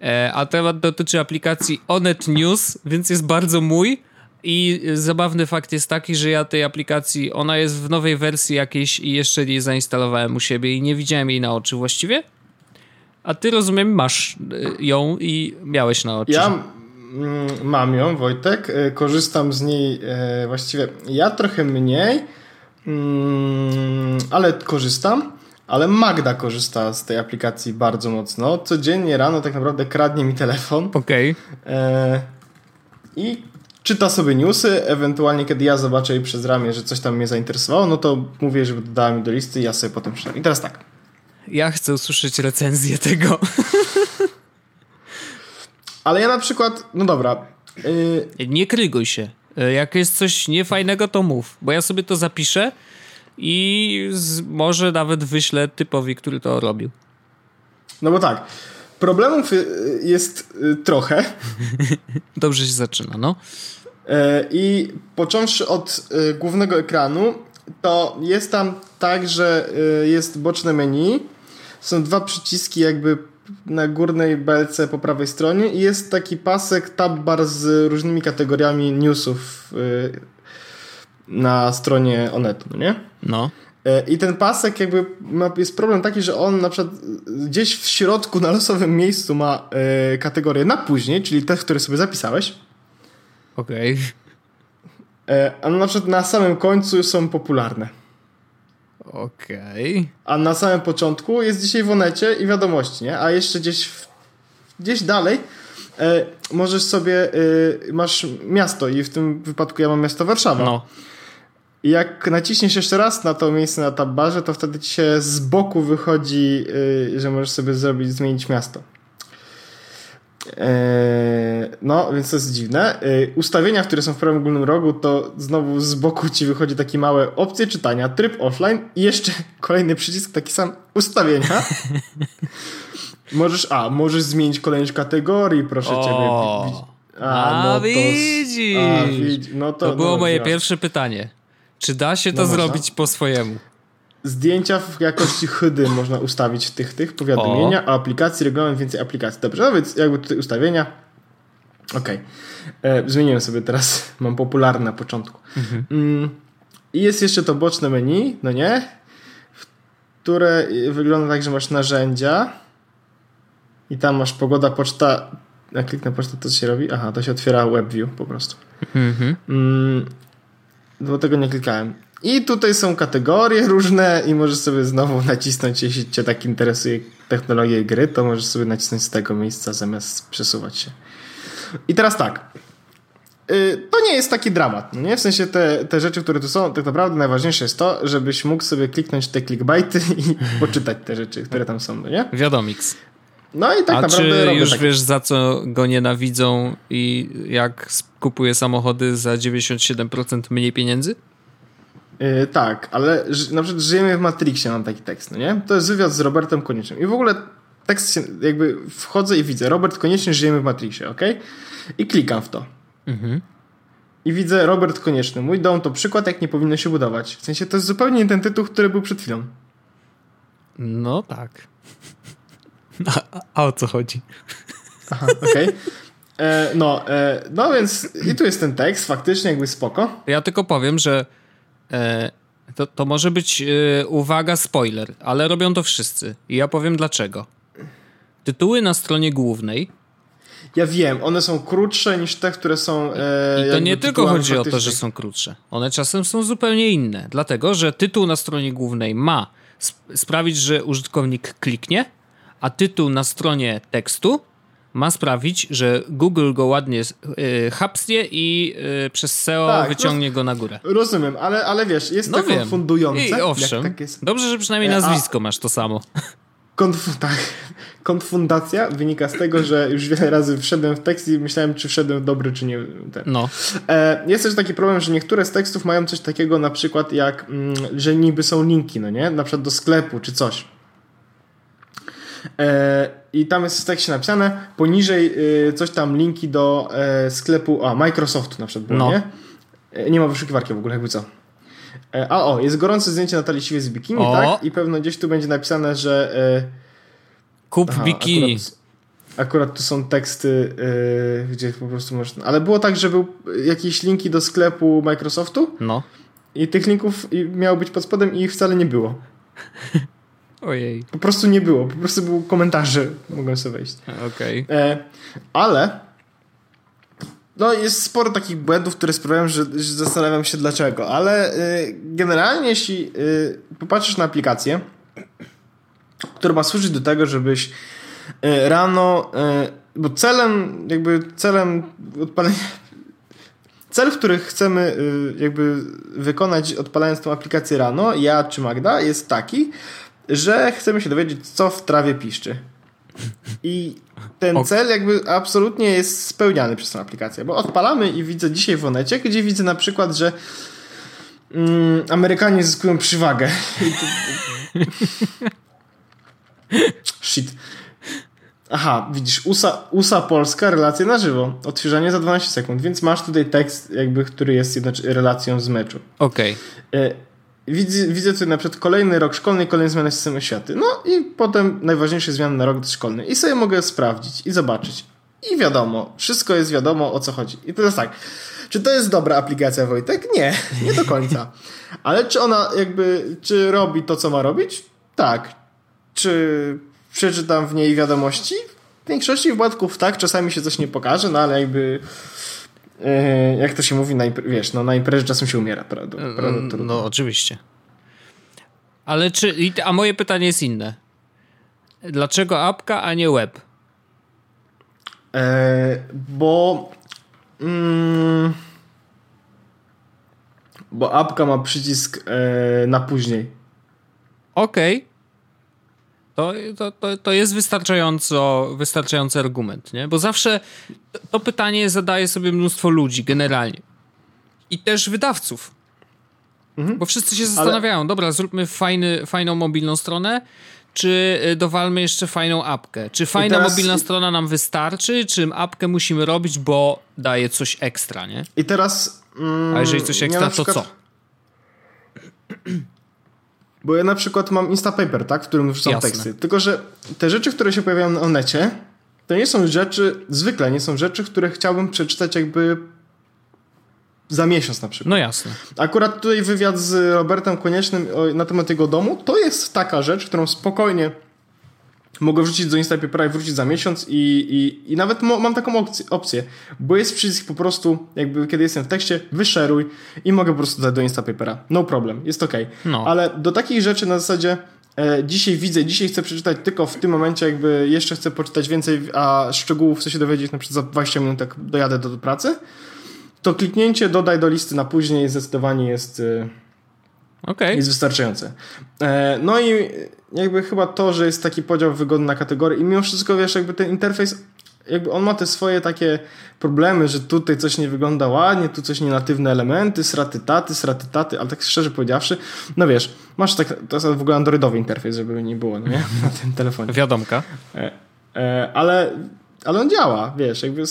E, a temat dotyczy aplikacji Onet News, więc jest bardzo mój. I zabawny fakt jest taki, że ja tej aplikacji, ona jest w nowej wersji jakiejś i jeszcze nie zainstalowałem u siebie i nie widziałem jej na oczy właściwie. A ty rozumiem, masz e, ją i miałeś na oczy. Ja mam ją, Wojtek. E, korzystam z niej właściwie ja trochę mniej, mm, ale korzystam. Ale Magda korzysta z tej aplikacji bardzo mocno. Codziennie rano tak naprawdę kradnie mi telefon. Okej. Okay. E, I czyta sobie newsy, ewentualnie kiedy ja zobaczę jej przez ramię, że coś tam mnie zainteresowało, no to mówię, żeby dodała mi do listy i ja sobie potem przeczytam. I teraz tak. Ja chcę usłyszeć recenzję tego. Ale ja na przykład, no dobra. Yy... Nie kryguj się. E, jak jest coś niefajnego, to mów, bo ja sobie to zapiszę i z, może nawet wyślę typowi, który to robił. No bo tak, problemów y, jest y, trochę. Dobrze się zaczyna, no. E, I począwszy od y, głównego ekranu, to jest tam tak, że jest boczne menu, są dwa przyciski jakby na górnej belce po prawej stronie i jest taki pasek tab bar z różnymi kategoriami newsów y, na stronie Onetu, no nie? No. E, I ten pasek jakby ma, jest problem taki, że on na przykład gdzieś w środku na losowym miejscu ma y, kategorię na później, czyli te, które sobie zapisałeś. Okej. Okay. E, a na przykład na samym końcu są popularne. Okej. Okay. A na samym początku jest dzisiaj w Onecie i wiadomości, nie? A jeszcze gdzieś, w, gdzieś dalej e, możesz sobie, e, masz miasto i w tym wypadku ja mam miasto Warszawa. No. I jak naciśniesz jeszcze raz na to miejsce na tabbarze, to wtedy ci się z boku wychodzi, e, że możesz sobie zrobić, zmienić miasto. Eee, no, więc to jest dziwne. Eee, ustawienia, które są w prawym górnym rogu, to znowu z boku ci wychodzi takie małe opcje czytania, tryb offline i jeszcze kolejny przycisk, taki sam ustawienia. możesz, a, możesz zmienić kolejność kategorii, proszę o, ciebie. A, no widzisz. A, widzi, no to, to było no, moje pierwsze pytanie. Czy da się to no zrobić po swojemu? Zdjęcia w jakości HD można ustawić w tych, tych powiadomienia, o. a aplikacji regulamin więcej aplikacji. Dobrze, no więc jakby tutaj ustawienia. Ok. E, zmieniłem sobie teraz, mam popularne na początku. Mhm. Mm, I jest jeszcze to boczne menu, no nie? Które wygląda tak, że masz narzędzia i tam masz pogoda, poczta. Jak kliknę pocztę, to co się robi? Aha, to się otwiera WebView po prostu. Mhm. Mm, do tego nie klikałem. I tutaj są kategorie różne i możesz sobie znowu nacisnąć, jeśli cię tak interesuje technologia gry, to możesz sobie nacisnąć z tego miejsca zamiast przesuwać się. I teraz tak. Y, to nie jest taki dramat, no nie? W sensie te, te rzeczy, które tu są, tak naprawdę najważniejsze jest to, żebyś mógł sobie kliknąć te clickbaity i poczytać te rzeczy, które tam są, no nie? Wiadomix. No i tak A naprawdę. Czy już tak... wiesz, za co go nienawidzą i jak kupuje samochody za 97% mniej pieniędzy? Yy, tak, ale na przykład żyjemy w Matrixie, mam taki tekst, no nie? To jest wywiad z Robertem Koniecznym. I w ogóle tekst się, jakby wchodzę i widzę, Robert Konieczny, żyjemy w Matrixie, ok? I klikam w to. Mhm. I widzę Robert Konieczny. Mój dom to przykład, jak nie powinno się budować. W sensie to jest zupełnie nie ten tytuł, który był przed chwilą. No tak. A, a o co chodzi? Aha, okej. Okay. E, no, e, no więc i tu jest ten tekst, faktycznie jakby spoko. Ja tylko powiem, że to, to może być e, uwaga, spoiler, ale robią to wszyscy. I ja powiem dlaczego. Tytuły na stronie głównej. Ja wiem, one są krótsze niż te, które są. E, I to nie tylko chodzi o to, że są krótsze. One czasem są zupełnie inne. Dlatego, że tytuł na stronie głównej ma sp sprawić, że użytkownik kliknie, a tytuł na stronie tekstu ma sprawić, że Google go ładnie y, hapsnie i y, przez SEO tak, wyciągnie go na górę. Rozumiem, ale, ale wiesz, jest no to wiem. konfundujące. I owszem. Tak Dobrze, że przynajmniej e, nazwisko A... masz to samo. Konf tak. Konfundacja wynika z tego, że już wiele razy wszedłem w tekst i myślałem, czy wszedłem dobry, czy nie. Ten. No. E, jest też taki problem, że niektóre z tekstów mają coś takiego na przykład jak, mm, że niby są linki, no nie? Na przykład do sklepu, czy coś. E, I tam jest w tekście napisane, poniżej e, coś tam linki do e, sklepu, a Microsoftu na przykład było, no. nie? Nie ma wyszukiwarki w ogóle, jakby co. A o, jest gorące zdjęcie Natalii Siwie z bikini, o. tak? I pewno gdzieś tu będzie napisane, że... Kup aha, bikini. Akurat, akurat, tu są teksty, gdzie po prostu można... Ale było tak, że był jakieś linki do sklepu Microsoftu. No. I tych linków miało być pod spodem i ich wcale nie było. Ojej. Po prostu nie było, po prostu były komentarze, mogłem sobie wejść. Okej. Okay. E, ale no jest sporo takich błędów, które sprawiają, że, że zastanawiam się dlaczego, ale y, generalnie jeśli y, popatrzysz na aplikację, która ma służyć do tego, żebyś y, rano, bo celem, jakby celem odpalenia Cel, który chcemy jakby wykonać odpalając tą aplikację rano, ja czy Magda, jest taki, że chcemy się dowiedzieć, co w trawie piszczy. I ten cel jakby absolutnie jest spełniany przez tę aplikację, bo odpalamy i widzę dzisiaj w Onecie, gdzie widzę na przykład, że mm, Amerykanie zyskują przywagę. Shit. Aha, widzisz, USA, USA Polska, relacja na żywo. Odświeżanie za 12 sekund, więc masz tutaj tekst, jakby, który jest relacją z meczu. Okej. Okay. Widzę, widzę tutaj na przykład kolejny rok szkolny, kolejne zmiany systemu oświaty. No i potem najważniejsze zmiany na rok szkolny. I sobie mogę sprawdzić i zobaczyć. I wiadomo, wszystko jest wiadomo o co chodzi. I teraz tak, czy to jest dobra aplikacja Wojtek? Nie, nie do końca. Ale czy ona jakby, czy robi to, co ma robić? Tak. Czy przeczytam w niej wiadomości? W większości wypadków tak, czasami się coś nie pokaże, no ale jakby jak to się mówi, na wiesz, no na imprezie czasem się umiera, prawda? prawda no oczywiście. Ale czy, a moje pytanie jest inne. Dlaczego apka, a nie web? E, bo mm, bo apka ma przycisk e, na później. Okej. Okay. To, to, to, to jest wystarczająco, wystarczający argument, nie? Bo zawsze to pytanie zadaje sobie mnóstwo ludzi generalnie. I też wydawców. Mhm. Bo wszyscy się zastanawiają, Ale... dobra, zróbmy fajny, fajną mobilną stronę, czy y, dowalmy jeszcze fajną apkę? Czy fajna teraz... mobilna strona nam wystarczy, czy apkę musimy robić, bo daje coś ekstra, nie? I teraz... Mm, A jeżeli coś ekstra, przykład... to co? Bo ja na przykład mam Instapaper, tak? W którym wrzucam Jasne. teksty. Tylko, że te rzeczy, które się pojawiają na onecie, to nie są rzeczy, zwykle nie są rzeczy, które chciałbym przeczytać jakby za miesiąc na przykład. No jasne. Akurat tutaj wywiad z Robertem Koniecznym na temat jego domu, to jest taka rzecz, którą spokojnie mogę wrzucić do Instapapera i wrócić za miesiąc i, i, i nawet mam taką opcję, opcję, bo jest przycisk po prostu, jakby kiedy jestem w tekście, wyszeruj i mogę po prostu dać do Instapapera. No problem, jest ok. No. Ale do takich rzeczy na zasadzie e, dzisiaj widzę, dzisiaj chcę przeczytać tylko w tym momencie, jakby jeszcze chcę poczytać więcej, a szczegółów chcę się dowiedzieć na przykład za 20 minut, jak dojadę do, do pracy, to kliknięcie dodaj do listy na później zdecydowanie jest, e, okay. jest wystarczające. E, no i jakby chyba to, że jest taki podział wygodny na kategorie i mimo wszystko wiesz, jakby ten interfejs jakby on ma te swoje takie problemy, że tutaj coś nie wygląda ładnie, tu coś nienatywne elementy, sraty taty, sraty taty, ale tak szczerze powiedziawszy, no wiesz, masz tak, to jest w ogóle androidowy interfejs, żeby nie było, no nie? Na tym telefonie. Wiadomka. E, e, ale, ale on działa, wiesz, jakby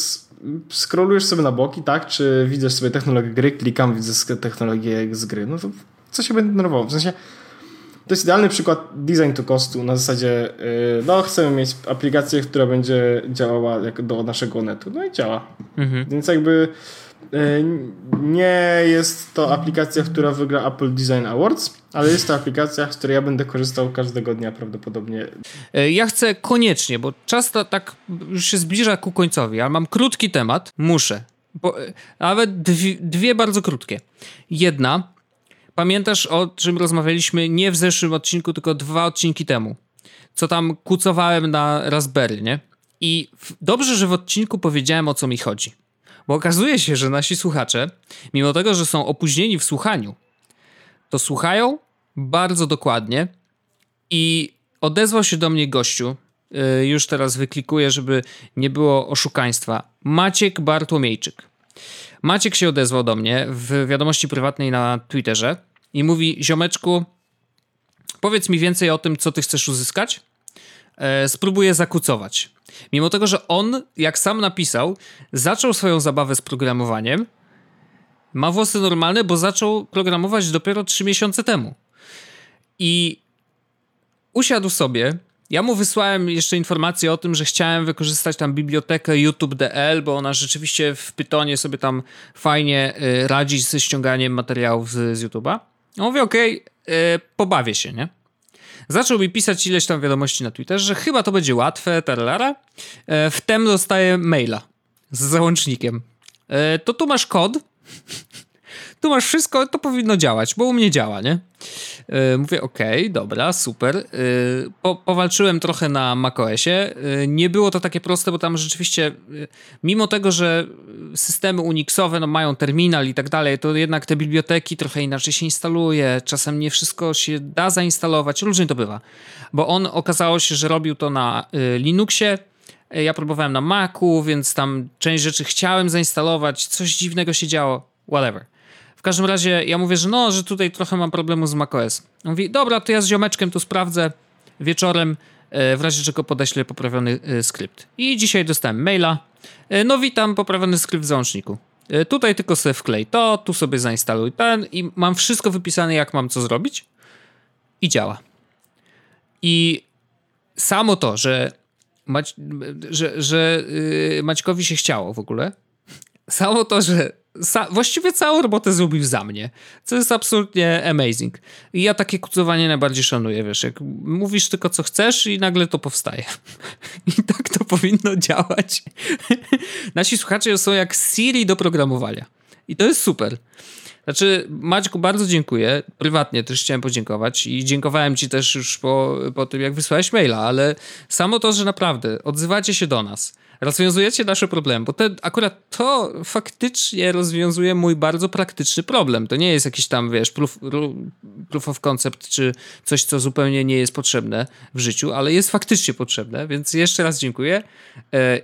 scrollujesz sobie na boki, tak, czy widzisz sobie technologię gry, klikam, widzę technologię z gry, no to co się będę denerwował? W sensie, to jest idealny przykład design to costu na zasadzie, y, no chcemy mieć aplikację, która będzie działała jak do naszego netu. No i działa. Mhm. Więc jakby y, nie jest to aplikacja, która wygra Apple Design Awards, ale jest to aplikacja, z której ja będę korzystał każdego dnia prawdopodobnie. E, ja chcę koniecznie, bo czas to tak już się zbliża ku końcowi, ale mam krótki temat, muszę. Bo, e, nawet dwie, dwie bardzo krótkie. Jedna, pamiętasz o czym rozmawialiśmy nie w zeszłym odcinku, tylko dwa odcinki temu. Co tam kucowałem na Raspberry, nie? I dobrze, że w odcinku powiedziałem o co mi chodzi. Bo okazuje się, że nasi słuchacze, mimo tego, że są opóźnieni w słuchaniu, to słuchają bardzo dokładnie i odezwał się do mnie gościu, y, już teraz wyklikuję, żeby nie było oszukaństwa, Maciek Bartłomiejczyk. Maciek się odezwał do mnie w wiadomości prywatnej na Twitterze i mówi: Ziomeczku, powiedz mi więcej o tym, co ty chcesz uzyskać. E, spróbuję zakucować. Mimo tego, że on, jak sam napisał, zaczął swoją zabawę z programowaniem, ma włosy normalne, bo zaczął programować dopiero 3 miesiące temu. I usiadł sobie. Ja mu wysłałem jeszcze informację o tym, że chciałem wykorzystać tam bibliotekę YouTube.dl, bo ona rzeczywiście w Pytonie sobie tam fajnie y, radzi ze ściąganiem materiałów z, z YouTube'a. On mówi, okej, okay, pobawię się, nie? Zaczął mi pisać ileś tam wiadomości na Twitterze, że chyba to będzie łatwe, tarlara. E, wtem dostaję maila z załącznikiem. E, to tu masz kod, tu masz wszystko, to powinno działać, bo u mnie działa, nie? Yy, mówię, okej, okay, dobra, super. Yy, po, powalczyłem trochę na macOSie. Yy, nie było to takie proste, bo tam rzeczywiście, mimo tego, że systemy Unixowe no, mają terminal i tak dalej, to jednak te biblioteki trochę inaczej się instaluje. Czasem nie wszystko się da zainstalować. Różnie to bywa. Bo on okazało się, że robił to na Linuxie, ja próbowałem na Macu, więc tam część rzeczy chciałem zainstalować, coś dziwnego się działo, whatever. Każdym razie ja mówię, że no, że tutaj trochę mam problemu z macOS. On mówi, dobra, to ja z ziomeczkiem tu sprawdzę wieczorem, e, w razie czego podeślę poprawiony e, skrypt. I dzisiaj dostałem maila. E, no witam, poprawiony skrypt w załączniku. Tutaj tylko sobie wklej to, tu sobie zainstaluj ten i mam wszystko wypisane, jak mam co zrobić i działa. I samo to, że, Mać, że, że yy, Maćkowi się chciało w ogóle, samo to, że sa, właściwie całą robotę zrobił za mnie, co jest absolutnie amazing. I ja takie kucowanie najbardziej szanuję, wiesz, jak mówisz tylko co chcesz i nagle to powstaje. I tak to powinno działać. Nasi słuchacze są jak Siri do programowania. I to jest super. Znaczy, Maćku, bardzo dziękuję. Prywatnie też chciałem podziękować i dziękowałem ci też już po, po tym, jak wysłałeś maila, ale samo to, że naprawdę odzywacie się do nas, rozwiązujecie nasze problemy, bo te, akurat to faktycznie rozwiązuje mój bardzo praktyczny problem. To nie jest jakiś tam, wiesz, proof, proof of concept, czy coś, co zupełnie nie jest potrzebne w życiu, ale jest faktycznie potrzebne, więc jeszcze raz dziękuję. E,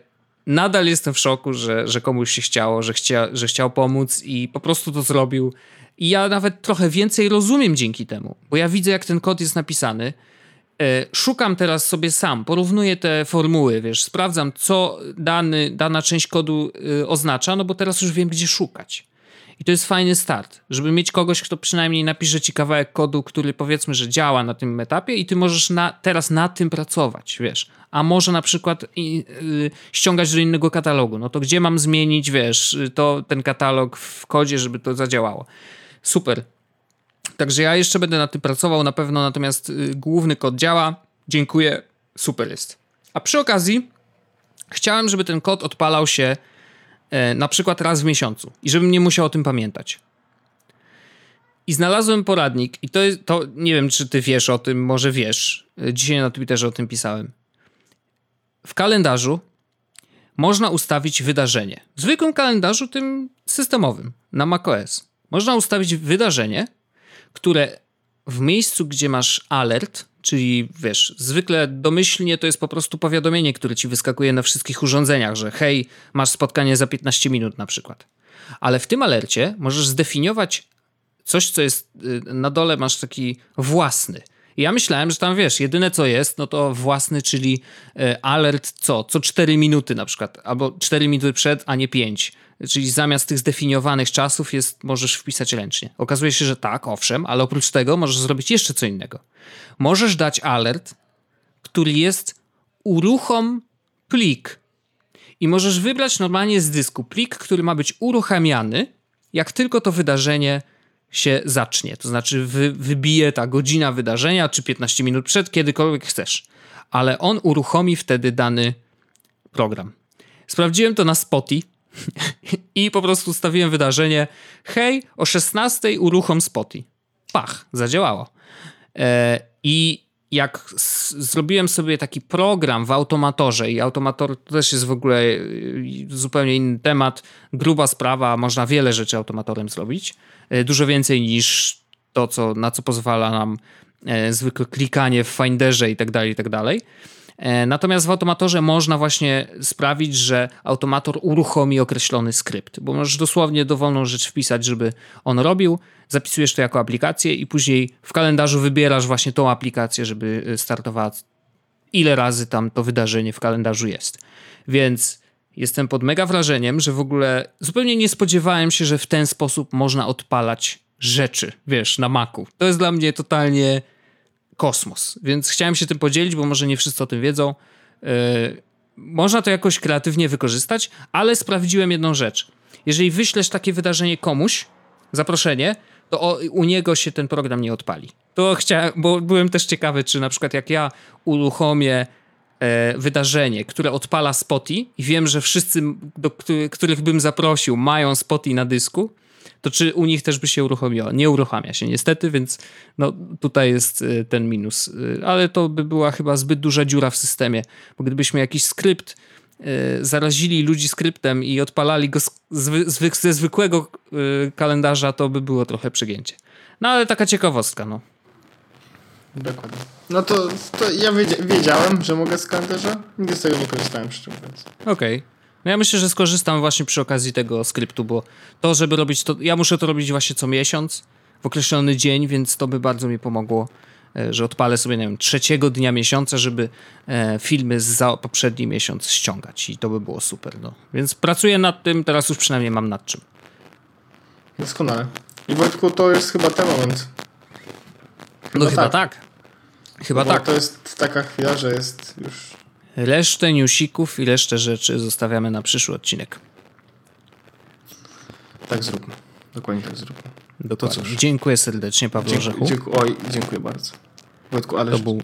nadal jestem w szoku, że, że komuś się chciało, że, chcia, że chciał pomóc i po prostu to zrobił. I ja nawet trochę więcej rozumiem dzięki temu, bo ja widzę, jak ten kod jest napisany. E, szukam teraz sobie sam, porównuję te formuły, wiesz, sprawdzam, co dany, dana część kodu e, oznacza, no bo teraz już wiem, gdzie szukać. I to jest fajny start, żeby mieć kogoś, kto przynajmniej napisze ci kawałek kodu, który powiedzmy, że działa na tym etapie i ty możesz na, teraz na tym pracować, wiesz. A może na przykład yy, ściągać do innego katalogu. No to gdzie mam zmienić, wiesz, to ten katalog w kodzie, żeby to zadziałało. Super. Także ja jeszcze będę na tym pracował na pewno, natomiast yy, główny kod działa. Dziękuję. Super jest. A przy okazji chciałem, żeby ten kod odpalał się E, na przykład raz w miesiącu i żebym nie musiał o tym pamiętać. I znalazłem poradnik, i to, jest, to nie wiem, czy ty wiesz o tym, może wiesz. E, dzisiaj na Twitterze o tym pisałem. W kalendarzu można ustawić wydarzenie. W zwykłym kalendarzu, tym systemowym, na macOS. Można ustawić wydarzenie, które w miejscu, gdzie masz alert, Czyli wiesz, zwykle domyślnie to jest po prostu powiadomienie, które ci wyskakuje na wszystkich urządzeniach, że hej, masz spotkanie za 15 minut na przykład. Ale w tym alercie możesz zdefiniować coś, co jest y, na dole, masz taki własny. Ja myślałem, że tam wiesz, jedyne co jest, no to własny, czyli y, alert co? Co 4 minuty na przykład, albo 4 minuty przed, a nie 5 czyli zamiast tych zdefiniowanych czasów jest, możesz wpisać ręcznie. Okazuje się, że tak, owszem, ale oprócz tego możesz zrobić jeszcze co innego. Możesz dać alert, który jest uruchom plik. I możesz wybrać normalnie z dysku plik, który ma być uruchamiany, jak tylko to wydarzenie się zacznie. To znaczy wy, wybije ta godzina wydarzenia, czy 15 minut przed, kiedykolwiek chcesz. Ale on uruchomi wtedy dany program. Sprawdziłem to na Spotify I po prostu stawiłem wydarzenie hej, o 16 uruchom Spoty. Pach, zadziałało. E, I jak zrobiłem sobie taki program w automatorze i automator to też jest w ogóle e, zupełnie inny temat, gruba sprawa, można wiele rzeczy automatorem zrobić, e, dużo więcej niż to, co, na co pozwala nam zwykle klikanie w Finderze i tak dalej, i tak dalej. E, natomiast w automatorze można właśnie sprawić, że automator uruchomi określony skrypt, bo możesz dosłownie dowolną rzecz wpisać, żeby on robił, zapisujesz to jako aplikację i później w kalendarzu wybierasz właśnie tą aplikację, żeby e, startowała ile razy tam to wydarzenie w kalendarzu jest. Więc jestem pod mega wrażeniem, że w ogóle zupełnie nie spodziewałem się, że w ten sposób można odpalać rzeczy, wiesz, na Macu. To jest dla mnie totalnie kosmos. Więc chciałem się tym podzielić, bo może nie wszyscy o tym wiedzą. Yy, można to jakoś kreatywnie wykorzystać, ale sprawdziłem jedną rzecz. Jeżeli wyślesz takie wydarzenie komuś, zaproszenie, to u niego się ten program nie odpali. To chciałem, bo byłem też ciekawy, czy na przykład jak ja uruchomię e, wydarzenie, które odpala Spoty i wiem, że wszyscy, do których bym zaprosił, mają Spoty na dysku, to czy u nich też by się uruchomiło? Nie uruchamia się niestety, więc no, tutaj jest y, ten minus. Y, ale to by była chyba zbyt duża dziura w systemie, bo gdybyśmy jakiś skrypt y, zarazili ludzi skryptem i odpalali go ze zwykłego kalendarza, to by było trochę przegięcie. No ale taka ciekawostka, no. Dokładnie. No to, to ja wiedziałem, że mogę z kalendarza. Nigdy z tego nie korzystałem, szczerze mówiąc. Okej. Okay. No ja myślę, że skorzystam właśnie przy okazji tego skryptu, bo to, żeby robić to, ja muszę to robić właśnie co miesiąc, w określony dzień, więc to by bardzo mi pomogło, e, że odpalę sobie, nie wiem, trzeciego dnia miesiąca, żeby e, filmy za poprzedni miesiąc ściągać i to by było super, no. Więc pracuję nad tym, teraz już przynajmniej mam nad czym. Doskonale. I Wojtku, to jest chyba ten moment. No chyba tak. Chyba Bo tak. to jest taka chwila, że jest już... Resztę newsików i resztę rzeczy zostawiamy na przyszły odcinek. Tak zróbmy. Dokładnie tak zróbmy. Dokładnie. Dziękuję serdecznie, Paweł Orzechu. Dziękuję, oj, dziękuję bardzo. Wojtku, ale... To był...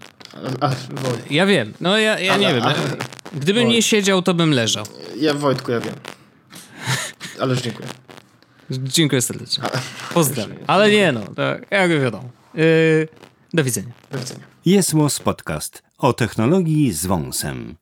Woj- Ja wiem, no ja, ja nie Ale- wiem. ale- Gdybym nie siedział, to bym leżał. ja Wojtku, ja wiem. Ależ dziękuję. Dziękuję serdecznie. Pozdrawiam. Ale nie no, to jak wiadomo. Yy, do widzenia. Do widzenia. Jest Podcast o technologii z wąsem.